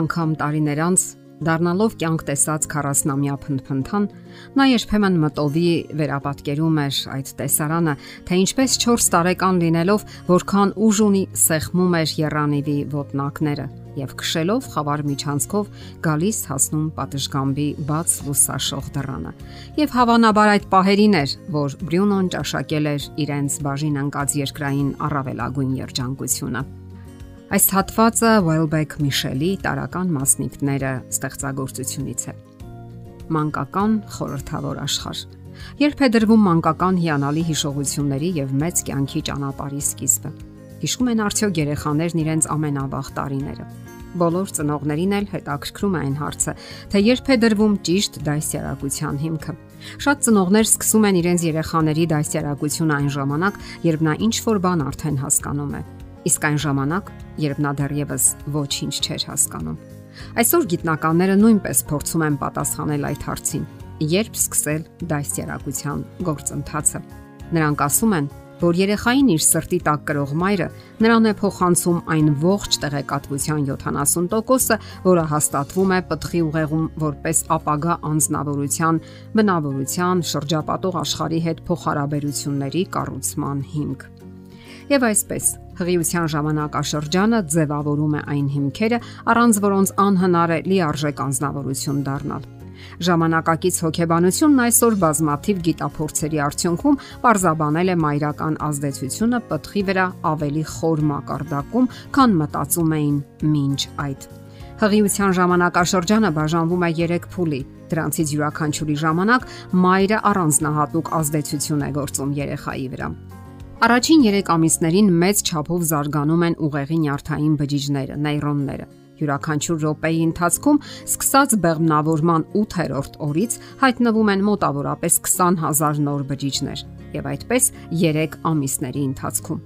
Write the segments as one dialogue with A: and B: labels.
A: անգամ տարիներ անց Դառնալով կյանք տեսած 40-ամյա փնփնթան, նա երբեմն մտովի վերապատկերում էր այդ տեսարանը, թե ինչպես 4 տարեկան լինելով, որքան ուժ ունի սեղմում էր Երանիվի ոտնակները եւ քշելով խավար միջանցքով գալիս հասնում պատշգամբի բաց լուսաշող դռանը։ Եվ հավանաբար այդ պահերին էր, որ Բրյունոն ճաշակել էր իրենց բաժին անկած երկրային առավելագույն երջանկությունը։ Այս հատվածը Welbeck Michel-ի տարական մասնիկները ստեղծագործությունից է։ Մանկական խորթավոր աշխարհ։ Երբ է դրվում մանկական հիանալի հիշողությունների եւ մեծ կյանքի ճանապարհի սկիզբը։ Հիշում են արդյոք երեխաներն իրենց ամենավաղ տարիները։ Բոլոր ծնողներին էլ հետաքրքրում է այն հարցը, թե երբ է դրվում ճիշտ դասյարակության հիմքը։ Շատ ծնողներ սկսում են իրենց երեխաների դասյարակությունը այն ժամանակ, երբ նա ինչ որ բան արդեն հասկանում է իսկ այն ժամանակ, երբ նա դեռևս ոչինչ չէր հասկանում։ Այսօր գիտնականները նույնպես փորձում են պատասխանել այդ հարցին. երբ սկսել դասյարակության գործընթացը։ Նրանք ասում են, որ երեխային իր սրտի տակ կրող մայրը նրան է փոխանցում այն ողջ տեղեկատվության 70%-ը, որը հաստատվում է պտղի ուղեղում որպես ապագա անznավորության, բնավորության, շրջապատող աշխարհի հետ փոխհարաբերությունների կառուցման հիմք։ Եվ այսպես, հղիության ժամանակաշրջանը ձևավորում է այն հիմքերը, առանց որոնց անհնար է լիարժեք անznավորություն դառնալ։ Ժամանակակից հոգեբանությունն այսօր բազմաթիվ գիտափորձերի արդյունքում parzabanել է մայրական ազդեցությունը պտղի վրա ավելի խոր մակարդակում, քան մտածում էին մինչ այդ։ Հղիության ժամանակաշրջանը բաժանվում է 3 փուլի։ Դրանցից յուրաքանչյուրի ժամանակ մայրը առանձնահատուկ ազդեցություն է գործում երեխայի վրա։ Առաջին 3 ամիսներին մեծ չափով զարգանում են ուղեղի նյարդային բջիջները, նեյրոնները։ Յուրաքանչյուր րոպեի ընթացքում, սկսած բեղմնավորման 8-րդ օրից, հայտնվում են մոտավորապես 20000 նոր բջիջներ, եւ այդպես 3 ամիսների ընթացքում։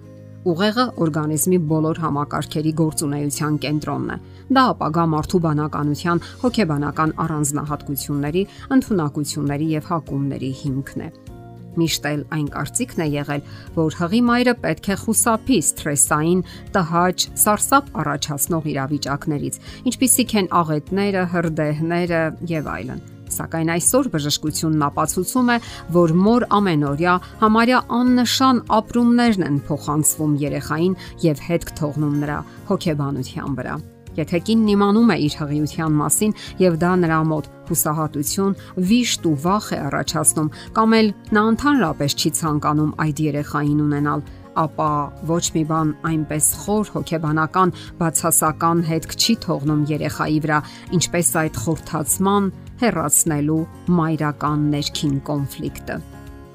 A: Ուղեղը օրգանիզմի բոլոր համակարգերի գործունեության կենտրոնն է։ Դա ապագա մարդու բանականության, հոգեբանական առանձնահատկությունների, ընտունակությունների եւ հակումների հիմքն է։ Միշտ էլ այն կարծիքն է եղել, որ հղի մայրը պետք է խուսափի սթրեսային, տհաճ, սարսափ առաջացնող իրավիճակներից, ինչպիսիք են աղետները, հրդեհները եւ այլն։ Սակայն այսօր բժշկությունն ապացուցում է, որ մոր ամենօրյա համարյա աննշան ապրումներն են փոխանցվում երեխային եւ հետք թողնում նրա հոգեբանության վրա։ Եթե կինն իմանում է իր հղիության մասին եւ դա նրա մոտ հուսահատություն, վիշտ ու վախ է առաջացնում, կամ էլ նա ընդհանրապես չի ցանկանում այդ երեխային ունենալ, ապա ոչ մի բան այնպես խոր հոգեբանական բացասական հետք չի թողնում երեխայի վրա, ինչպես այդ խորթացման հեռացնելու մայրական ներքին կոնֆլիկտը։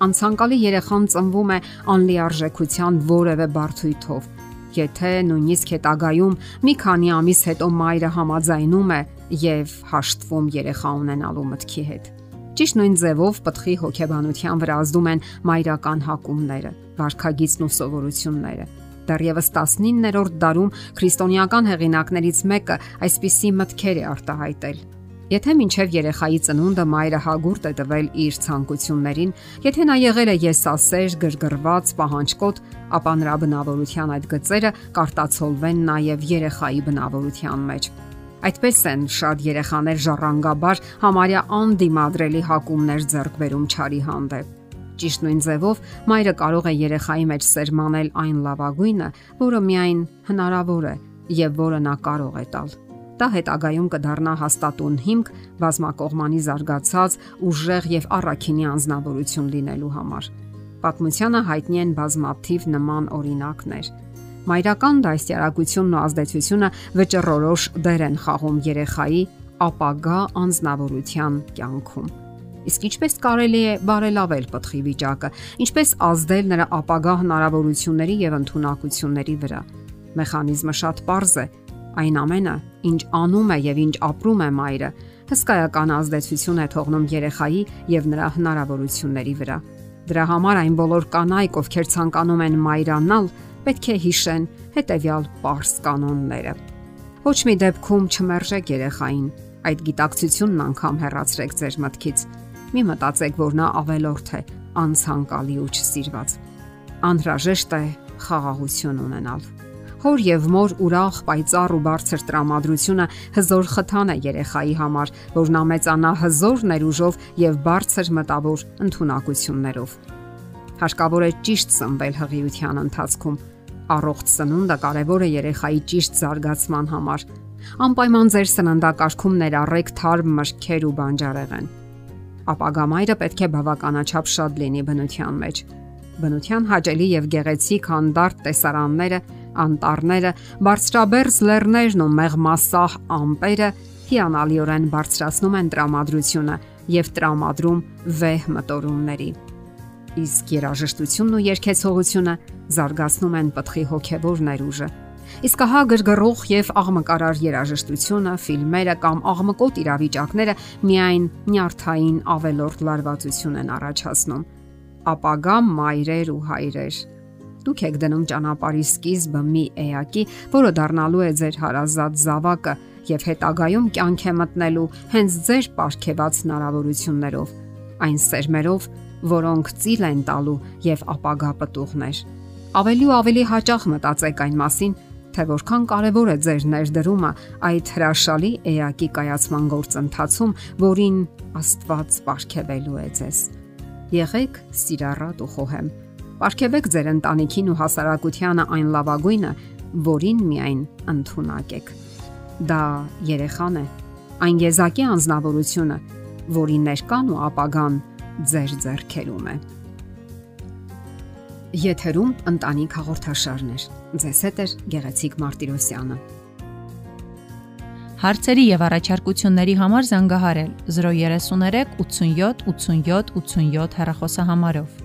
A: Անցանկալի երեխան ծնվում է անլիարժեքության որևէ բարդույթով Եթե նույնիսկ հետագայում մի քանի ամիս հետո մայրը համաձայնում է եւ հաշտվում երեխա ունենալու մտքի հետ։ Ճիշտ նույն ձևով պտղի հոգեբանության վրա ազդում են մայրական հակումները, վարքագիծն ու սովորությունները։ Դեռևս 19-րդ դարում քրիստոնեական հեղինակներից մեկը այսպիսի մտքեր է արտահայտել Եթե մինչև երեխայի ծնունդը մայրը հագուրտ է տվել իր ցանկություններին, եթե նա եղել է եսասեր, գրգռված, պահանջկոտ, ապա նրա բնավորության այդ գծերը կարտացոլվեն նաև երեխայի բնավորության մեջ։ Այդպես են շատ երեխաներ ժառանգաբար համարյա անդիմադրելի հակումներ ձեռք բերում ճարի հանդեպ։ Ճիշտ նույն ձևով մայրը կարող է երեխայի մեջ սերմանել այն լավագույնը, որը միայն հնարավոր է եւ որը նա կարող է տալ Դա հետագայում կդառնա հաստատուն հիմք բազմակողմանի զարգացած ուժեղ եւ առաքինի անznավորություն լինելու համար։ Պատմությանը հայտնի են բազմաթիվ նման օրինակներ։ Մայրական դաստիարակությունն ու ազդեցությունը վճռորոշ դեր են խաղում երեխայի ապագա անznավորության կյանքում։ Իսկ ինչպես կարելի է բարելավել պտղի վիճակը, ինչպես ազդել նրա ապագա հնարավորությունների եւ ընտունակությունների վրա։ Մեխանիզմը շատ པարզ է Այն ամենը, ինչ անում է եւ ինչ ապրում է մայրը, հսկայական ազդեցություն է թողնում երեխայի եւ նրա հնարավորությունների վրա։ Դրա համար այն բոլոր կանայք, ովքեր ցանկանում են մայրանալ, պետք է հիշեն հետեւյալ པարս կանոնները։ Ոչ մի դեպքում չմերժեք երեխային։ Այդ գիտակցությունն անգամ հեռացրեք ձեր մտքից։ Մի մտածեք, որ նա ավելորդ է, անցանկալի ու չսիրված։ Անհրաժեշտ է խաղաղություն ունենալ Հոր եւ մոր ուրախ, պայծառ ու բարձր տրամադրությունը հզոր խթան է երեխայի համար, որ նա մեծանա հզոր ներուժով եւ բարձր մտավոր ընտունակություններով։ Հարկավոր է ճիշտ սնվել հղիության ընթացքում։ Առողջ սնունդը կարևոր է երեխայի ճիշտ զարգացման համար։ Անպայման ձեր սննդակարգում ներառեք թարմ մրգեր ու բանջարեղեն։ Ապագա մայրը պետք է բավականաչափ շատ լինի բնության մեջ։ Բնության հաճելի եւ գեղեցիկ հանդարտ տեսարանները անտառները, բարձրաբերձ լեռներն ու մեղմասահ ամպերը հիանալիորեն բարձրացնում են տրամադրությունը եւ տրամադրում վեհ մտորումների։ Իսկ երաժշտությունն ու երգեցողությունը զարգացնում են պտղի հոգեվոր ներուժը։ Իսկ ահա գրգռող եւ աղմկարար երաժշտությունը, ֆիլմերը կամ աղմկոտ իրավիճակները միայն նյարդային ավելորդ լարվածություն են առաջացնում։ Ապագա մայրեր ու հայրեր Դուք եք դնում ճանապարհի սկիզբը մի էակի, որը դառնալու է ձեր հարազատ զավակը եւ հետագայում կյանք է մտնելու հենց ձեր ապարքեված հնարավորություններով, այն սերմերով, որոնք ծիլ են տալու եւ ապագա պտուղներ։ Ավելի ու ավելի հաճախ մտածեք այն մասին, թե որքան կարևոր է ձեր ներդրումը այդ հրաշալի էակի կայացման գործընթացում, որին Աստված ապարգևելու է ձեզ։ Եղեք սիրառատ ու խոհեմ Պարգևեք ձեր ընտանիքին ու հասարակությանը այն լավագույնը, որին միայն ընդունակ եք։ Դա երեխան է, այն եզակի անznավորությունը, որի ներկան ու ապագան ձեր ձեռքերում է։ Եթերում ընտանիք հաղորդաշարներ։ Ձեզ հետ է Գեղեցիկ Մարտիրոսյանը։
B: Հարցերի եւ առաջարկությունների համար զանգահարել 033 87 87 87 հեռախոսահամարով։